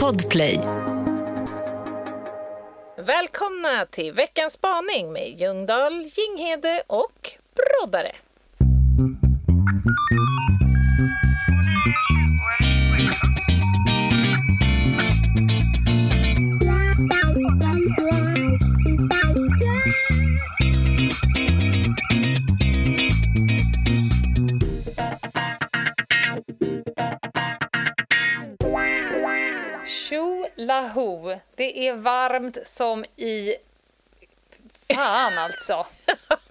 Podplay. Välkomna till veckans spaning med Ljungdahl, Ginghede och Broddare. Lahu, det är varmt som i... Fan alltså.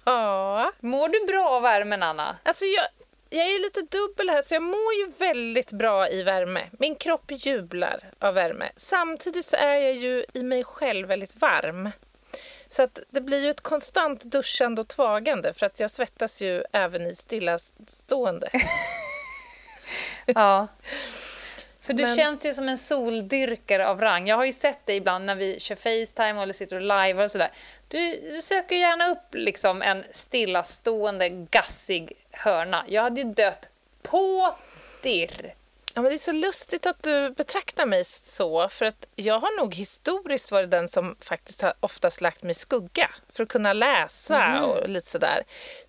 Mår du bra av värmen Anna? alltså jag, jag är lite dubbel här så jag mår ju väldigt bra i värme. Min kropp jublar av värme. Samtidigt så är jag ju i mig själv väldigt varm. Så att det blir ju ett konstant duschande och tvagande för att jag svettas ju även i stillastående. Ja. För du Men- känns ju som en soldyrkare av rang. Jag har ju sett dig ibland när vi kör Facetime eller sitter och livear och sådär. Du, du söker gärna upp liksom en stillastående, gassig hörna. Jag hade ju dött på dirr. Ja, men det är så lustigt att du betraktar mig så, för att jag har nog historiskt varit den som faktiskt har oftast lagt mig i skugga för att kunna läsa och lite sådär.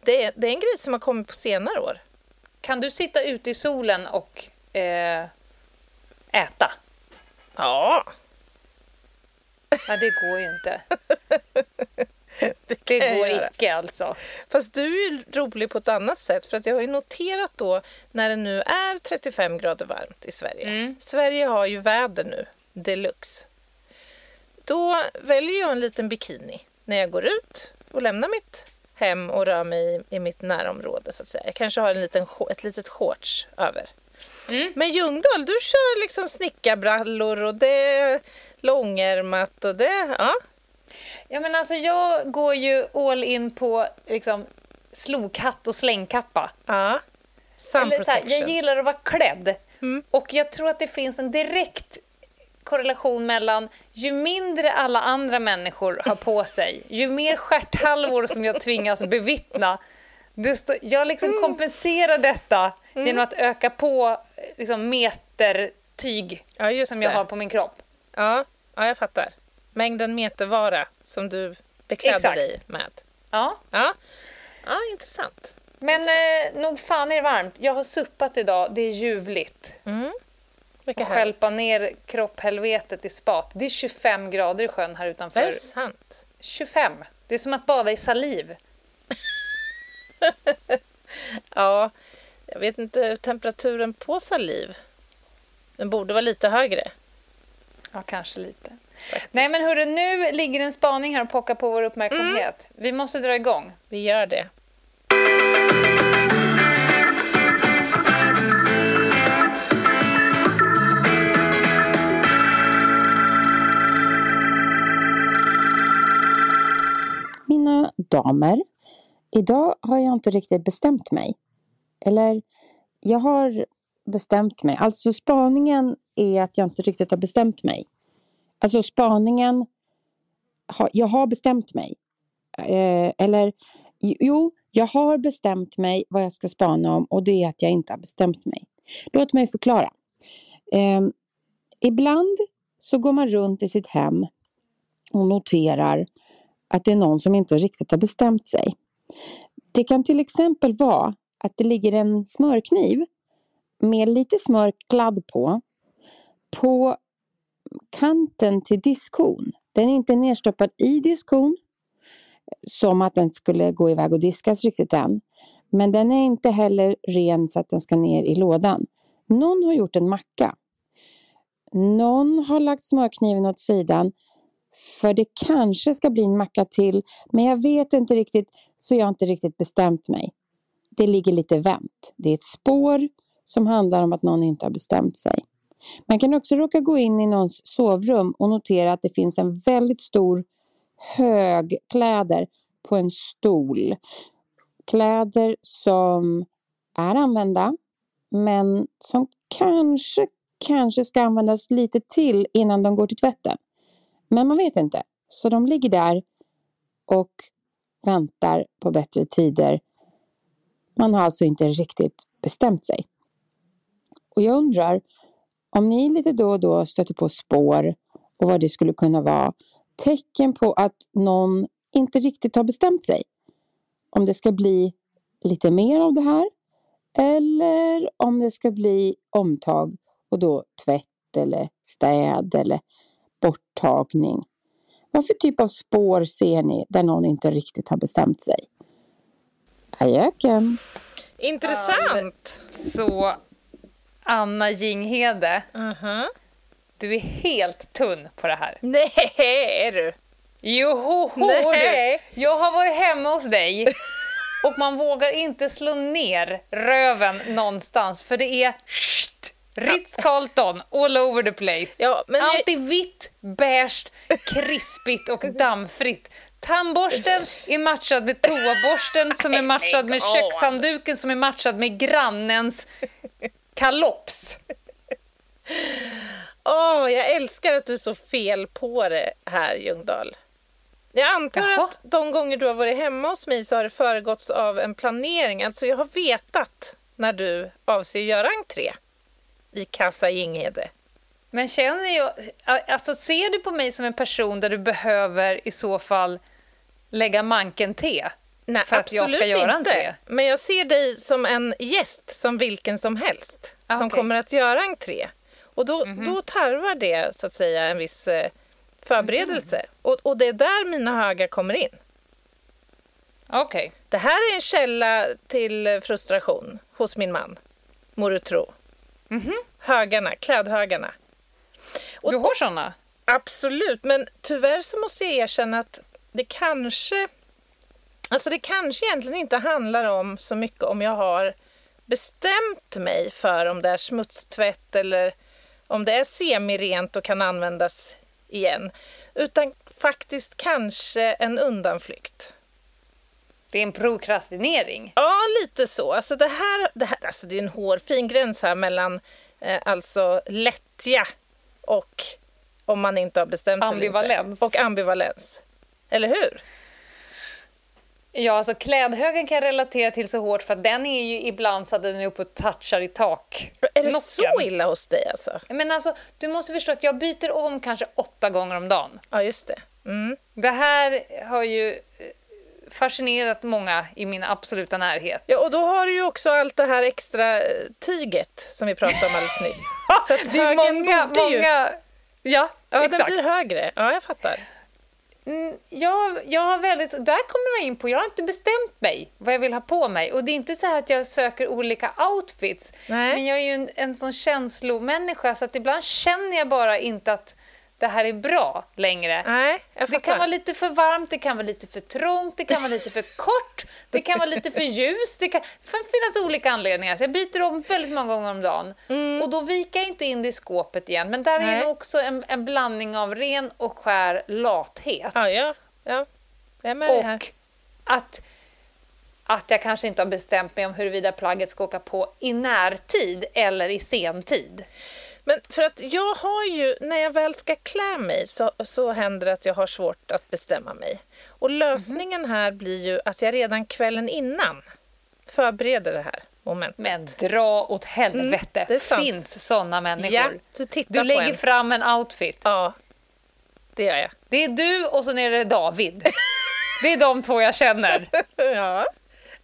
Det är, det är en grej som har kommit på senare år. Kan du sitta ute i solen och eh, äta? Ja, Nej, det går ju inte. det, Det går göra. icke alltså. Fast du är rolig på ett annat sätt, för att jag har ju noterat då när det nu är 35 grader varmt i Sverige. Mm. Sverige har ju väder nu, deluxe. Då väljer jag en liten bikini när jag går ut och lämnar mitt hem och rör mig i, i mitt närområde så att säga. Jag kanske har en liten, ett litet shorts över. Mm. Men Ljungdahl, du kör liksom snickarbrallor och det är långärmat och det, ja. Ja, men alltså, jag går ju all in på liksom, slokhatt och slängkappa. ja. Sun Eller så här, jag gillar att vara klädd. Mm. Och jag tror att det finns en direkt korrelation mellan ju mindre alla andra människor har på sig, ju mer stjärthalvor som jag tvingas bevittna, desto, jag liksom Mm. kompenserar detta genom att öka på liksom, meter tyg Ja, som det. jag har på min kropp. Ja, ja, jag fattar. Mängden metervara som du beklädde Exakt. dig med. Ja. Ja, ja intressant. Men eh, nog fan är det varmt. Jag har suppat idag, det är ljuvligt. Vilka Och härligt. skälpa ner kropphelvetet i spat. Det är 25 grader i sjön här Det utanför. är sant. 25. Det är som att bada i saliv. Ja, jag vet inte temperaturen på saliv. Den borde vara lite högre. Ja, kanske lite. Faktiskt. Nej, men hörru, nu ligger en spaning här och pockar på vår uppmärksamhet. Vi måste dra igång. Vi gör det. Mina damer, idag har jag inte riktigt bestämt mig. Eller, jag har bestämt mig. Alltså spaningen är att jag inte riktigt har bestämt mig. Alltså spaningen, jag har bestämt mig. Eh, eller, jo, jag har bestämt mig vad jag ska spana om och det är att jag inte har bestämt mig. Låt mig förklara. Eh, ibland så går man runt i sitt hem och noterar att det är någon som inte riktigt har bestämt sig. Det kan till exempel vara att det ligger en smörkniv med lite smörkladd på, på kanten till diskon. Den är inte nedstoppad i diskon, som att den skulle gå iväg och diskas riktigt än. Men den är inte heller ren så att den ska ner i lådan. Någon har gjort en macka. Någon har lagt smörkniven åt sidan för det kanske ska bli en macka till, men jag vet inte riktigt, så jag har inte riktigt bestämt mig. Det ligger lite vänt. Det är ett spår som handlar om att någon inte har bestämt sig. Man kan också råka gå in i någons sovrum och notera att det finns en väldigt stor hög kläder på en stol. Kläder som är använda, men som kanske, kanske ska användas lite till innan de går till tvätten. Men man vet inte. Så de ligger där och väntar på bättre tider. Man har alltså inte riktigt bestämt sig. Och jag undrar om ni lite då och då stöter på spår och vad det skulle kunna vara, tecken på att någon inte riktigt har bestämt sig. Om det ska bli lite mer av det här eller om det ska bli omtag och då tvätt eller städ eller borttagning. Vad för typ av spår ser ni där någon inte riktigt har bestämt sig? Ajöken! Intressant! Så Anna Jinghede, Mhm. du är helt tunn på det här. Nej, är du? Joho, Nej. du! Jag har varit hemma hos dig och man vågar inte slå ner röven någonstans för det är sht, Ritz-Carlton all over the place. Ja, Allt är vitt, beige, krispigt och dammfritt. Tandborsten är matchad med toaborsten som är matchad med kökshandduken som är matchad med grannens kalops. Åh, jag älskar att du är så fel på det här, Ljungdahl. Jag antar Jaha. att de gånger du har varit hemma hos mig så har det föregåtts av en planering. Alltså jag har vetat när du avser göra entré i Casa Ginghede. Men känner jag, alltså ser du på mig som en person där du behöver i så fall lägga manken te? Nej, För att jag ska göra inte. entré? Men jag ser dig som en gäst, som vilken som helst, Ah, som kommer att göra entré. Och då, då tarvar det så att säga en viss eh, förberedelse. Mm. Och, och det är där mina högar kommer in. Okej. Det här är en källa till frustration hos min man, må du tro. Högarna, klädhögarna. Och- Du har såna? Absolut, men tyvärr så måste jag erkänna att det kanske... Alltså det kanske egentligen inte handlar om så mycket om jag har bestämt mig för om det är smutstvätt eller om det är semirent och kan användas igen. Utan faktiskt kanske en undanflykt. Det är en prokrastinering. Ja, lite så. Alltså det, här, det, här, alltså det är en hårfin gräns här mellan eh, alltså lättja och om man inte har bestämt sig. Ambivalens. Och ambivalens. Eller hur? Ja, alltså klädhögen kan jag relatera till så hårt för att den är ju ibland så att den är uppe och touchar i tak. Är det Nocken. så illa hos dig alltså? Men alltså, du måste förstå att jag byter om kanske åtta gånger om dagen. Ja, just det. Mm. Det här har ju eh, fascinerat många i min absoluta närhet. Ja, och då har du ju också allt det här extra eh, tyget som vi pratade om alldeles nyss. Så att det är högen många, borde ju... många... Ja, Ja, den exakt. blir högre. Ja, jag fattar. Mm, jag, jag har väldigt, där kommer jag in på, jag har inte bestämt mig vad jag vill ha på mig. Och det är inte så här att jag söker olika outfits. Nej. Men jag är ju en, en sån känslomänniska så att ibland känner jag bara inte att det här är bra längre. Nej, Det kan vara lite för varmt, det kan vara lite för trångt, det kan vara lite för kort, det kan vara lite för ljust. Det kan, det kan finnas olika anledningar. Så jag byter om väldigt många gånger om dagen. Och då viker jag inte in det i skåpet igen. Men där är Nej. det också en, en blandning av ren och skär lathet. Ja, ja, ja. Jag är med dig här. Och att, att jag kanske inte har bestämt mig om huruvida plagget ska åka på i närtid eller i sentid. Men för att jag har ju, när jag väl ska klä mig så, så händer det att jag har svårt att bestämma mig. Och lösningen här blir ju att jag redan kvällen innan förbereder det här momentet. Men dra åt helvete. Mm, det finns såna människor. Ja, du tittar Du lägger en. fram en outfit. Ja, det gör jag. Det är du och sen är det David. Det är de två jag känner Ja,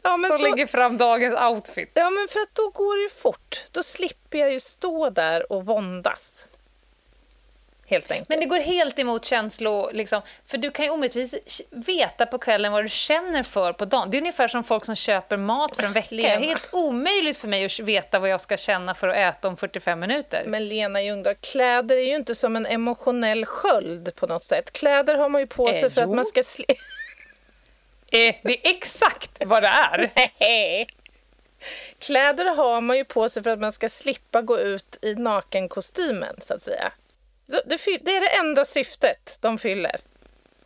ja men som så, lägger fram dagens outfit. Ja, men för att då går det ju fort. Då slipper jag ju stå där och våndas. Helt enkelt. Men det går helt emot känslor, liksom, för du kan ju omöjligtvis veta på kvällen vad du känner för på dagen. Det är ungefär som folk som köper mat för en vecka. Det är Lena. helt omöjligt för mig att veta vad jag ska känna för att äta om 45 minuter. Men Lena Ljungdahl, kläder är ju inte som en emotionell sköld på något sätt. Kläder har man ju på sig Eh, för att jo. man ska sli- Eh, det är exakt vad det är. Kläder har man ju på sig för att man ska slippa gå ut i nakenkostymen, så att säga. Det- Det det är det enda syftet de fyller.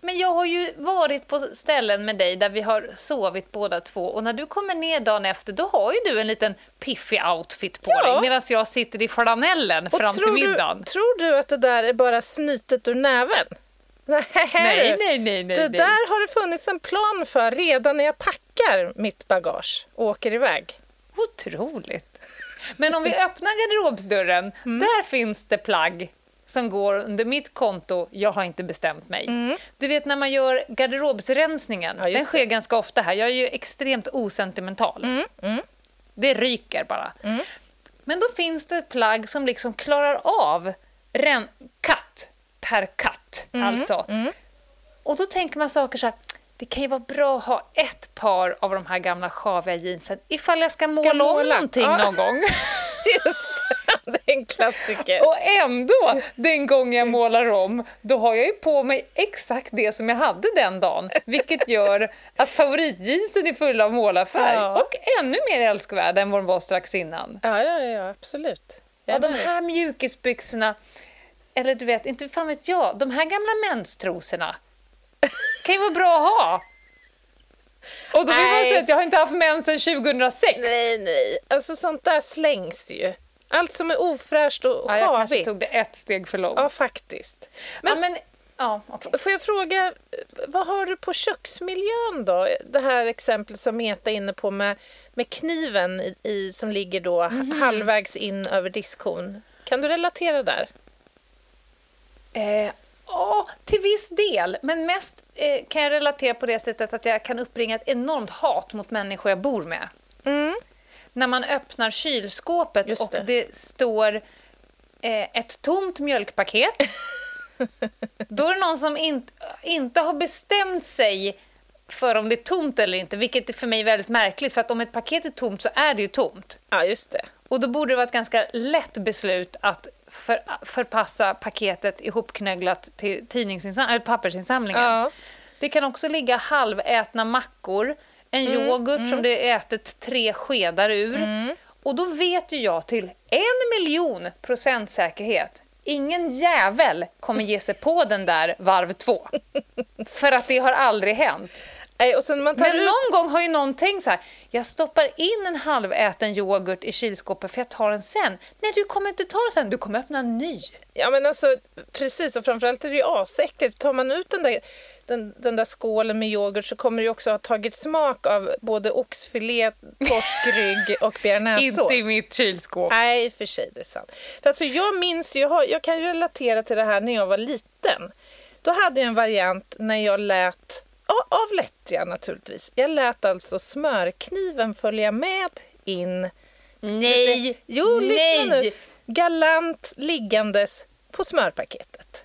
Men jag har ju varit på ställen med dig där vi har sovit båda två och när du kommer ner dagen efter då har ju du en liten piffig outfit på Ja. dig medan jag sitter i flanellen Och fram till tror middagen. Du, tror du att det där är bara snytet ur näven? Nej, Nej, nej, nej, nej. Det där har det funnits en plan för redan när jag packar mitt bagage och åker iväg. Otroligt. Men om vi öppnar garderobsdörren, där finns det plagg som går under mitt konto, jag har inte bestämt mig. Du vet när man gör garderobsrensningen, Ja, den sker ganska ofta här. Jag är ju extremt osentimental. Det ryker bara. Men då finns det plagg som liksom klarar av ren- katt per katt. Alltså. Och då tänker man saker så här, det kan ju vara bra att ha ett par av de här gamla sjaviga jeansen ifall jag ska måla, om måla. någonting Ja. någon gång. Just det, det är en klassiker. Och ändå, den gång jag målar om, då har jag ju på mig exakt det som jag hade den dagen. Vilket gör att favoritjeansen är full av målarfärg Ja. och ännu mer älskvärd än vad den var strax innan. Ja, ja, ja, absolut. Ja, de här mjukisbyxorna, eller du vet, inte fan vet jag, de här gamla menstrosorna kan ju vara bra att ha. Och då vill man säga att jag har inte haft mens sedan 2006. Nej, nej. Alltså sånt där slängs ju. Allt som är ofräscht och Ja, jag kanske havigt. tog det ett steg för långt. Ja, faktiskt. Men, ja, men, ja, okej. får jag fråga, vad har du på köksmiljön då? Det här exemplet som Meta är inne på med, med kniven i, i, som ligger då Mhm. halvvägs in över diskhon. Kan du relatera där? Eh, ja, till viss del. Men mest eh, kan jag relatera på det sättet att jag kan uppbringa ett enormt hat mot människor jag bor med. Mm. När man öppnar kylskåpet Just och det. det, står eh, ett tomt mjölkpaket. Då är det någon som in, inte har bestämt sig för om det är tomt eller inte, vilket är för mig väldigt märkligt. För att om ett paket är tomt så är det ju tomt. Ja, just det. Och då borde det vara ett ganska lätt beslut att för, förpassa paketet ihopknögglat till tidningsinsam- pappersinsamlingen. Ja. Det kan också ligga halvätna mackor, en Mm, yoghurt som det är ätit tre skedar ur. Och då vet ju jag till en miljon procent säkerhet Ingen jävel kommer ge sig på den där varv två. För att det har aldrig hänt. Nej, och sen man tar Men ut... någon gång har ju någon tänkt så här, jag stoppar in en halväten yoghurt i kylskåpet för jag tar den sen. Nej, du kommer inte ta den sen, du kommer öppna en ny. Ja men alltså precis och framförallt är det ju asäckligt. Tar man ut den där, den, den där skålen med yoghurt så kommer det ju också ha tagit smak av både oxfilé, torskrygg och bearnaisesås. Inte i mitt kylskåp. Nej, för sig, det är sant. För alltså, jag minns jag, har, jag kan relatera till det här när jag var liten. Då hade jag en variant när jag lät, av lättja naturligtvis, jag lät alltså smörkniven följa med in. Nej! Jo, lyssna Nej! nu. Galant liggandes på smörpaketet.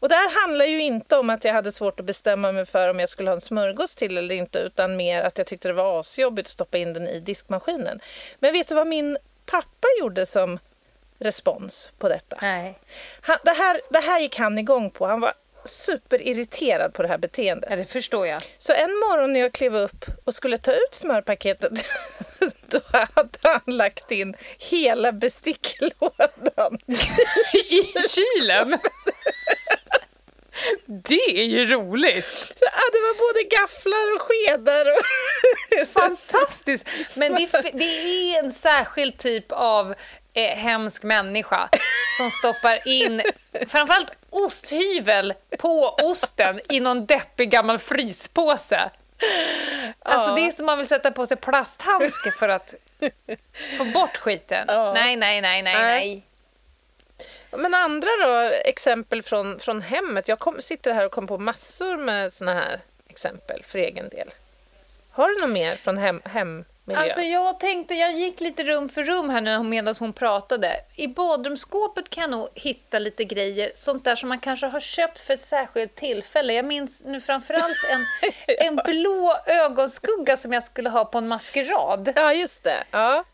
Och det här handlar ju inte om att jag hade svårt att bestämma mig för om jag skulle ha en smörgås till eller inte utan mer att jag tyckte det var asjobbigt att stoppa in den i diskmaskinen. Men vet du vad min pappa gjorde som respons på detta? Nej, Han, det, här, det här gick han igång på. Han var superirriterad på det här beteendet. ja, det förstår jag. Så en morgon när jag klev upp och skulle ta ut smörpaketet då hade han lagt in hela besticklådan. I kylen? Det är ju roligt! Ja, det var både gafflar och skedar. Och Fantastiskt! Men det, det är en särskild typ av eh, hemsk människa som stoppar in framförallt osthyvel på osten i någon deppig gammal fryspåse. Alltså Ja. det är som man vill sätta på sig plasthandske för att få bort skiten. Ja. Nej, nej, nej, nej, Nej. Men andra då, exempel från, från hemmet. Jag kom, sitter här och kommer på massor med såna här exempel för egen del. Har du något mer från hem, hemmiljö? Alltså jag tänkte, jag gick lite rum för rum här nu medan hon pratade. I badrumsskåpet kan jag nog hitta lite grejer, sånt där som man kanske har köpt för ett särskilt tillfälle. Jag minns nu framförallt en, en blå ögonskugga som jag skulle ha på en maskerad. Ja, just det. Ja,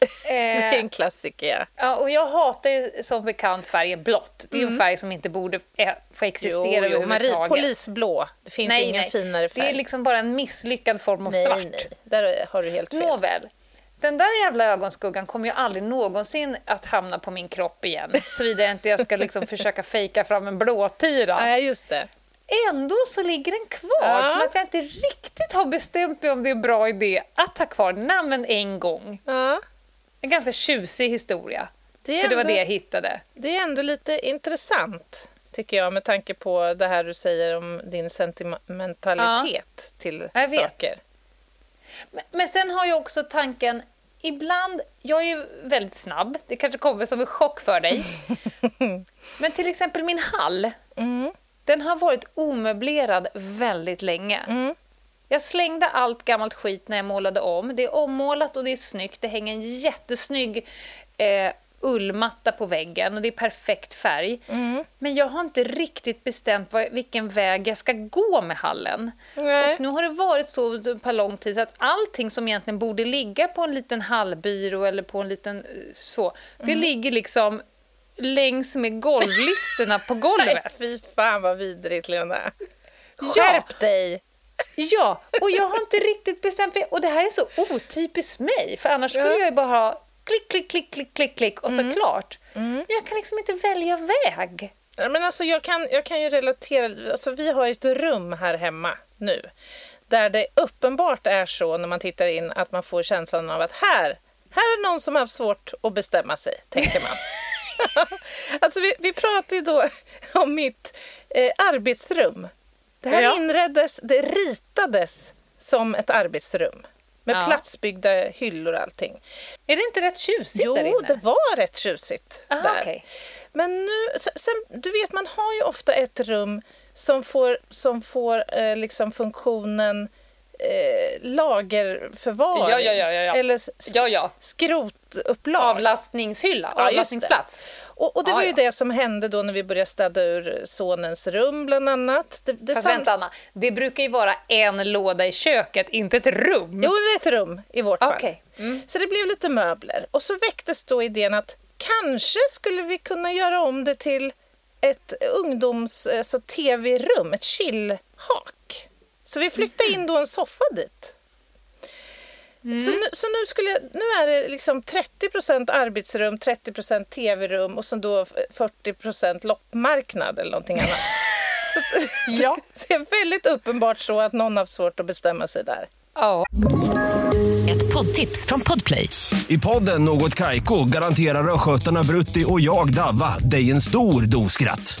det är Eh, en klassiker. Ja. och jag hatar ju som bekant färgen blått. Det är ju en färg som inte borde eh, få existera Mm. Jo, jo, Marie, polisblå. Det finns ingen finare färg. Det är liksom bara en misslyckad form av nej, svart. nej, där har du helt fel. Nåväl. Den där jävla ögonskuggan kommer ju aldrig någonsin att hamna på min kropp igen. Såvida jag inte jag ska liksom försöka fejka fram en blåtira. Nej, just det. Ändå så ligger den kvar, Ja. som att jag inte riktigt har bestämt mig om det är en bra idé att ha kvar. Nej, men en gång. Ja, En ganska tjusig historia. det, För det var ändå, det jag hittade. det är ändå lite intressant, tycker jag, med tanke på det här du säger om din sentimentalitet till Jag vet. saker. Men, men sen har jag också tanken, ibland, jag är ju väldigt snabb, det kanske kommer som en chock för dig. Men till exempel min hall, Mm. den har varit omöblerad väldigt länge. Mm. Jag slängde allt gammalt skit när jag målade om. Det är ommålat och det är snyggt. Det hänger en jättesnygg eh, ullmatta på väggen och det är perfekt färg. Mm. Men jag har inte riktigt bestämt vad, vilken väg jag ska gå med hallen. Nej. Och nu har det varit så ett par lång tid så att allting som egentligen borde ligga på en liten hallbyrå eller på en liten eh, så, det ligger liksom längs med golvlisterna på Nej, golvet. fy fan vad vidrigt, Lena. Ja. Skärp dig! Ja, och jag har inte riktigt bestämt mig. Och det här är så otypiskt mig, för annars skulle Ja. jag ju bara ha klick, klick, klick, klick, klick, klick och så klart. Men jag kan liksom inte välja väg. Men alltså, jag, kan, jag kan ju relatera. Alltså, vi har ett rum här hemma nu där det uppenbart är så när man tittar in att man får känslan av att här, här är någon som har haft svårt att bestämma sig, tänker man. alltså, vi, vi pratar ju då om mitt eh, arbetsrum. Det här Ja. inreddes, det ritades som ett arbetsrum med Ja. platsbyggda hyllor och allting. Är det inte rätt tjusigt Jo, där inne? det var rätt tjusigt Aha, där. okej. Men nu, sen, du vet man har ju ofta ett rum som får, som får eh, liksom funktionen eh, lagerförvaring. Ja, ja, ja, ja. Eller s- Ja, ja. skrotupplag. Avlastningshylla, Ja, avlastningsplats. och, och det var ju det som hände då när vi började städa ur sonens rum bland annat. Det, det Fast vänta Anna, det brukar ju vara en låda i köket, inte ett rum. Jo, det är ett rum i vårt fall. Okej. Mm. Så det blev lite möbler. Och så väcktes då idén att kanske skulle vi kunna göra om det till ett ungdoms alltså, tv-rum, ett chillhak. Så vi flyttade in då en soffa dit. Så, nu, så nu, skulle jag, nu är det liksom 30% arbetsrum, 30% tv-rum och så då 40% loppmarknad eller någonting annat. så Ja. det är väldigt uppenbart så att någon har svårt att bestämma sig där. Ja. Ett poddtips från Podplay. I podden Något Kaiko garanterar östgötarna Brutti och jag, Davva, dig en stor dos skratt.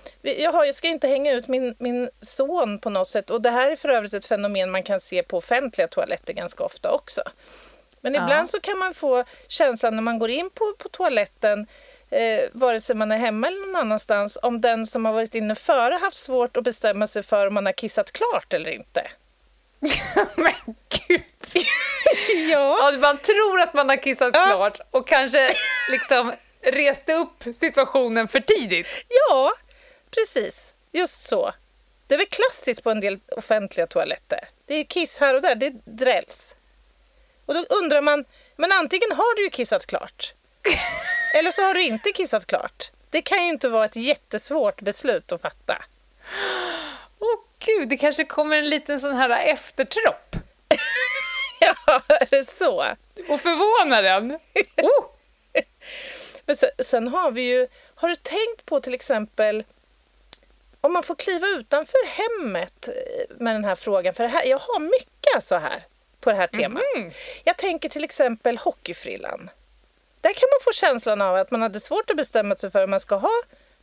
Jag, ska inte hänga ut min, min son på något sätt. Och det här är för övrigt ett fenomen man kan se på offentliga toaletter ganska ofta också. Men ibland så kan man få känslan när man går in på, på toaletten eh, vare sig man är hemma eller någon annanstans om den som har varit inne före haft svårt att bestämma sig för om man har kissat klart eller inte. Men gud! Ja, Ja, man tror att man har kissat Ja. klart och kanske liksom reste upp situationen för tidigt. ja precis. Just så. Det är väl klassiskt på en del offentliga toaletter. Det är kiss här och där, det drälls. Och då undrar man, men antingen har du ju kissat klart eller så har du inte kissat klart. Det kan ju inte vara ett jättesvårt beslut att fatta. Åh gud, det kanske kommer en liten sån här eftertropp Ja, är det så? och förvånar den. Oh. Men sen, sen har vi ju, har du tänkt på till exempel om man får kliva utanför hemmet eh, med den här frågan? För här, jag har mycket så här på det här temat. Jag tänker till exempel hockeyfrillan. Där kan man få känslan av att man hade svårt att bestämma sig för om man ska ha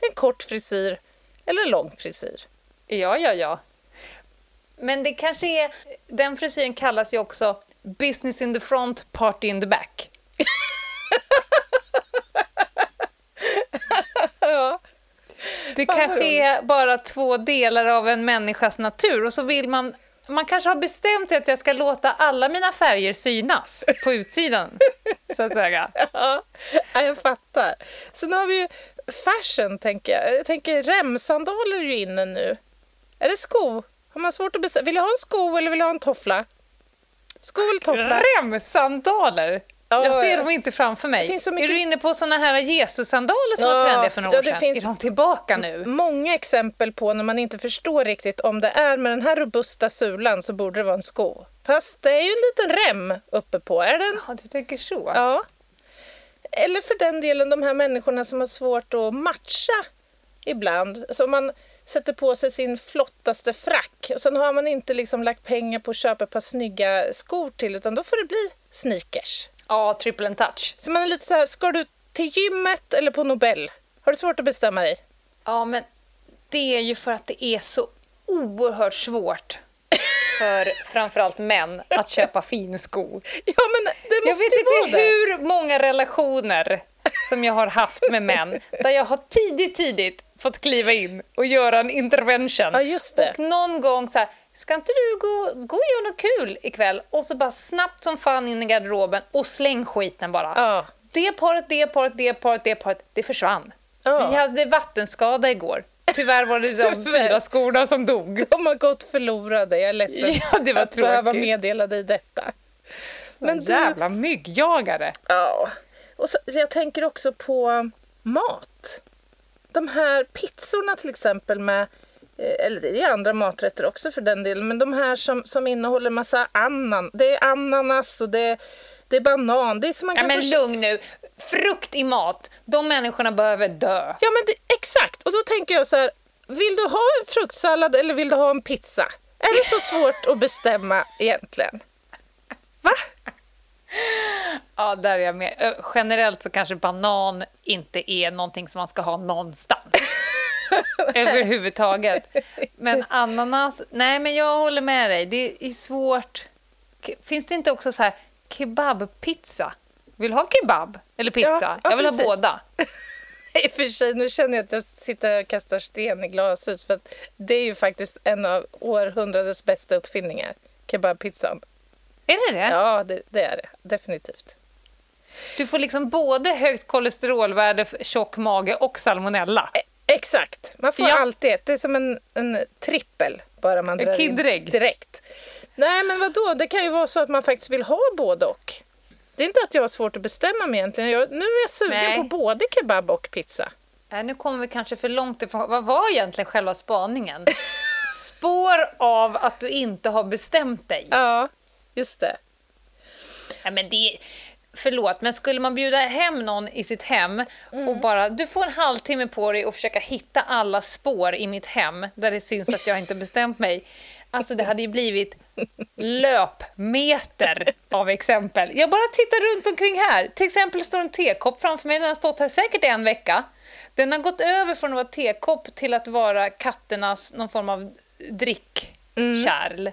en kort frisyr eller en lång frisyr. Ja, ja, ja. Men det kanske är... Den frisyren kallas ju också business in the front, party in the back. Ja. Det kanske är bara två delar av en människas natur och så vill man... Man kanske har bestämt sig att jag ska låta alla mina färger synas på utsidan, så att säga. Ja, jag fattar. Sen har vi ju fashion, tänker jag. Jag tänker remsandaler är ju inne nu. Är det sko? Har man svårt att bestämma? Vill jag ha en sko eller vill jag ha en toffla? Sko eller toffla? Remsandaler! Ja, jag ser dem inte framför mig. Mycket- Är du inne på såna här Jesus-sandaler som Ja, var trendiga för några ja, år sedan? finns- Är de tillbaka nu? Många exempel på när man inte förstår riktigt om det är med den här robusta sulan så borde det vara en sko. Fast det är ju en liten rem uppe på. Är den? Ja, du tänker så. Ja. Eller för den delen de här människorna som har svårt att matcha ibland. Så man sätter på sig sin flottaste frack och sen har man inte liksom lagt pengar på att köpa ett par snygga skor till utan då får det bli sneakers. Ja, triple and touch. Så man är lite så här, ska du till gymmet eller på Nobel? Har du svårt att bestämma dig? Ja, men det är ju för att det är så oerhört svårt för framförallt män att köpa finskor. Ja, men det Jag måste vet ju vara inte hur många relationer som jag har haft med män där jag har tidigt, tidigt fått kliva in och göra en intervention. Ja, just det. Och någon gång så här, ska inte du gå, gå och göra något kul ikväll? Och så bara snabbt som fan in i garderoben och släng skiten bara. Ja. Det paret, det paret, det paret, det paret, det försvann. Ja. Vi hade vattenskada igår. Tyvärr var det de fyra skorna som dog. De har gått förlorade. Jag är ledsen Ja, det var att behöva tråkigt. meddela dig detta. Men du, Jävla myggjagare. ja. Och så, jag tänker också på mat. De här pizzorna till exempel med eller det är andra maträtter också för den delen, men de här som, som innehåller massa annan. Det är ananas och det, det är banan. Det är som man Ja, kan men lugn nu. Frukt i mat, de människorna behöver dö. Ja, men det, exakt. Och då tänker jag så här, vill du ha en fruktsallad eller vill du ha en pizza? Är det så svårt att bestämma egentligen? Va? Ja, där är jag med. Ö, Generellt så kanske banan inte är någonting som man ska ha någonstans. Överhuvudtaget. Men ananas, nej men jag håller med dig. Det är svårt. Finns det inte också så här kebabpizza? Vill du ha kebab eller pizza? Ja, ja, jag vill precis. ha båda. I och för sig, nu känner jag att jag sitter och kastar sten i glashus för det är ju faktiskt en av århundradets bästa uppfinningar, kebabpizzan. Är det det? Ja, det, det är det. Definitivt. Du får liksom både högt kolesterolvärde, tjock mage och salmonella. Exakt. Man får Ja. alltid ett. Det är som en, en trippel bara man drar in direkt. Nej, men vad då? Det kan ju vara så att man faktiskt vill ha både och. Det är inte att jag har svårt att bestämma mig egentligen. Jag, nu är jag sugen Nej. på både kebab och pizza. Nej, nu kommer vi kanske för långt ifrån. Vad var egentligen själva spaningen? Spår av att du inte har bestämt dig. Ja, just det. Nej, men det, förlåt, men skulle man bjuda hem någon i sitt hem och bara du får en halvtimme på dig att försöka hitta alla spår i mitt hem där det syns att jag inte bestämt mig. Alltså det hade ju blivit löpmeter av exempel. Jag bara tittar runt omkring här. Till exempel står en tekopp framför mig. Den har stått här säkert en vecka. Den har gått över från att vara tekopp till att vara katternas någon form av drickkärl.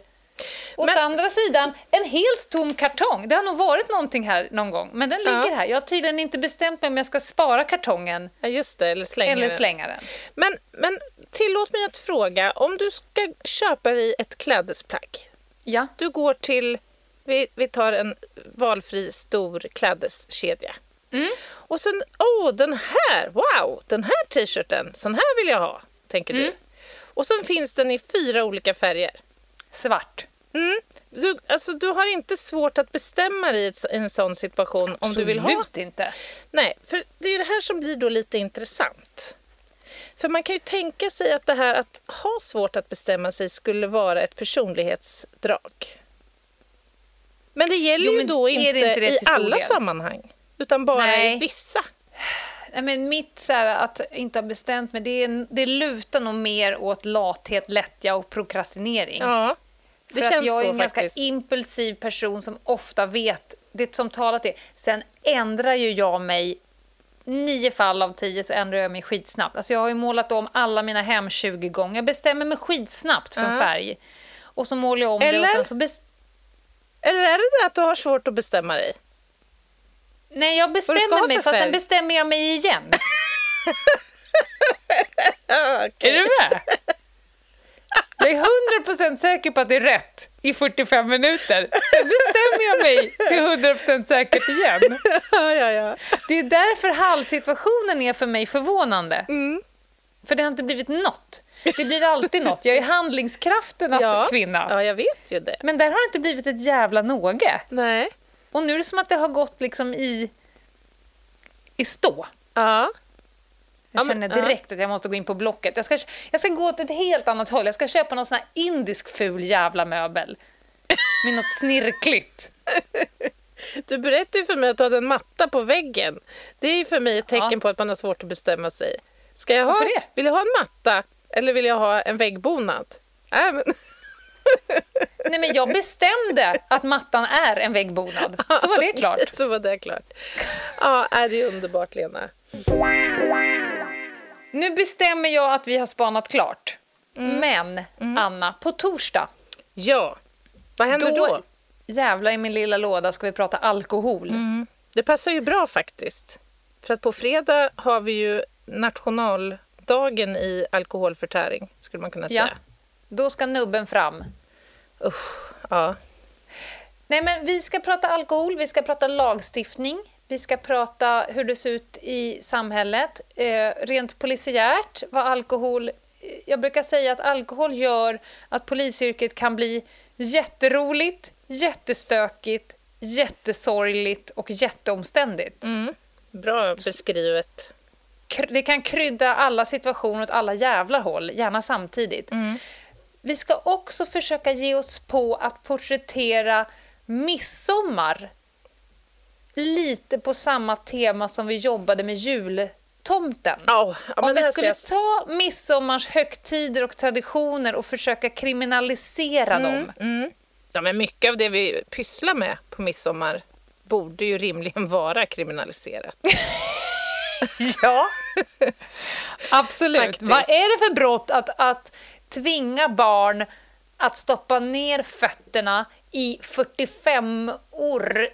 Åt Men- andra sidan, en helt tom kartong. Det har nog varit någonting här någon gång, men den ligger Ja. här. Jag har tydligen inte bestämt mig om jag ska spara kartongen Ja, just det. Eller slänga eller slänga den. Men, men tillåt mig att fråga, om du ska köpa dig ett klädesplagg. Ja. Du går till, vi, vi tar en valfri stor klädeskedja. Mm. Och sen, åh den här, wow, den här t-shirten, sån här vill jag ha, tänker Mm. du. Och sen finns den i fyra olika färger. Svart. Mm. Du, alltså, du har inte svårt att bestämma dig i en sån situation om du vill ha Absolut inte. Nej, för det är det här som blir då lite intressant. För man kan ju tänka sig att det här att ha svårt att bestämma sig skulle vara ett personlighetsdrag. Men det gäller Jo, ju men då är inte, inte i alla sammanhang, utan bara Nej. i vissa. Nej, men mitt så här, att inte ha bestämt mig, det, är, det lutar nog mer åt lathet, lättja och prokrastinering. Ja, det För att jag är en ganska faktiskt. impulsiv person som ofta vet det som talat är. Sen ändrar ju jag mig nio fall av tio så ändrar jag mig skitsnabbt. Alltså jag har ju målat om alla mina hem 20 gånger. Jag bestämmer mig skitsnabbt för en Ja. färg. Och så målar jag om det Eller? och sen så Eller är det det att du har svårt att bestämma dig? Nej, jag bestämmer mig, fast sen bestämmer jag mig igen. Ja, Är du med? Jag är 100% säker på att det är rätt i 45 minuter. Sen bestämmer jag mig till 100% säkert igen. ja, ja, ja. Det är därför hallsituationen är för mig förvånande. För det har inte blivit något. Det blir alltid något. Jag är handlingskrafternas ja. kvinna. Ja, jag vet ju det. Men där har det inte blivit ett jävla någe. Nej. Och nu är det som att det har gått liksom i, i stå. Ja. Jag känner direkt att jag måste gå in på Blocket. Jag ska, jag ska gå åt ett helt annat håll. Jag ska köpa någon sån här indisk ful jävla möbel. Med något snirkligt. Du berättade ju för mig att du hade en matta på väggen. Det är för mig ett tecken Ja. på att man har svårt att bestämma sig. Ska jag ha, vill jag ha en matta eller vill jag ha en väggbonad? Äh, men, Nej, men jag bestämde att mattan är en väggbonad. Så var det klart. så var det klart. Ja, äh, det är underbart Lena. Nu bestämmer jag att vi har spanat klart. Mm. Men, Anna, på torsdag, Ja, vad händer då? då jävlar i min lilla låda ska vi prata alkohol. Mm. Det passar ju bra faktiskt. För att på fredag har vi ju nationaldagen i alkoholförtäring, skulle man kunna Ja. säga. Då ska nubben fram. Usch, ja. Nej, men vi ska prata alkohol, vi ska prata lagstiftning, vi ska prata hur det ser ut i samhället. Eh, rent polisiärt, vad alkohol... Jag brukar säga att alkohol gör att polisyrket kan bli jätteroligt, jättestökigt, jättesorgligt och jätteomständigt. Bra beskrivet. Kr- Det kan krydda alla situationer åt alla jävla håll, gärna samtidigt. Vi ska också försöka ge oss på att porträttera midsommar lite på samma tema som vi jobbade med jultomten. Ja, ja, men Om vi skulle jag- ta midsommars högtider och traditioner och försöka kriminalisera dem. Ja, men mycket av det vi pysslar med på midsommar borde ju rimligen vara kriminaliserat. Ja, absolut. Faktiskt. Vad är det för brott att, att tvinga barn att stoppa ner fötterna i 45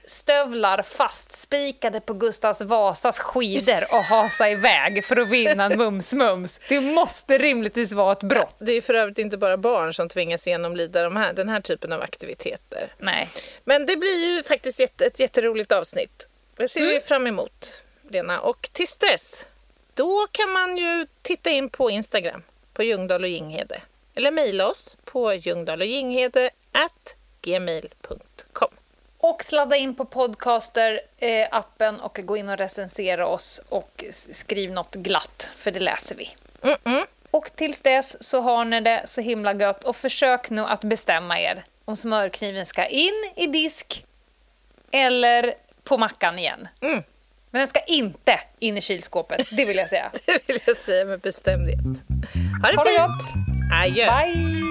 stövlar fastspikade på Gustavs Vasas skidor och hasa iväg för att vinna mums-mums? Det måste rimligtvis vara ett brott. Det är för övrigt inte bara barn som tvingas genomlida de här, den här typen av aktiviteter. Nej. Men det blir ju faktiskt ett, ett jätteroligt avsnitt. Det ser vi fram emot, Lena. Och tills dess, då kan man ju titta in på Instagram, på Ljungdahl och Ginghede. Eller mejla oss på ljungdahlochginghede.gmail.com. Och sladda in på podcaster-appen och gå in och recensera oss och skriv något glatt, för det läser vi. Mm-mm. Och tills dess så har ni det så himla gött och försök nu att bestämma er om smörkniven ska in i disk eller på mackan igen. Mm. Men den ska inte in i kylskåpet, det vill jag säga. Det vill jag säga med bestämdhet. Ha det Ha det fint! gott! Adjö! Bye!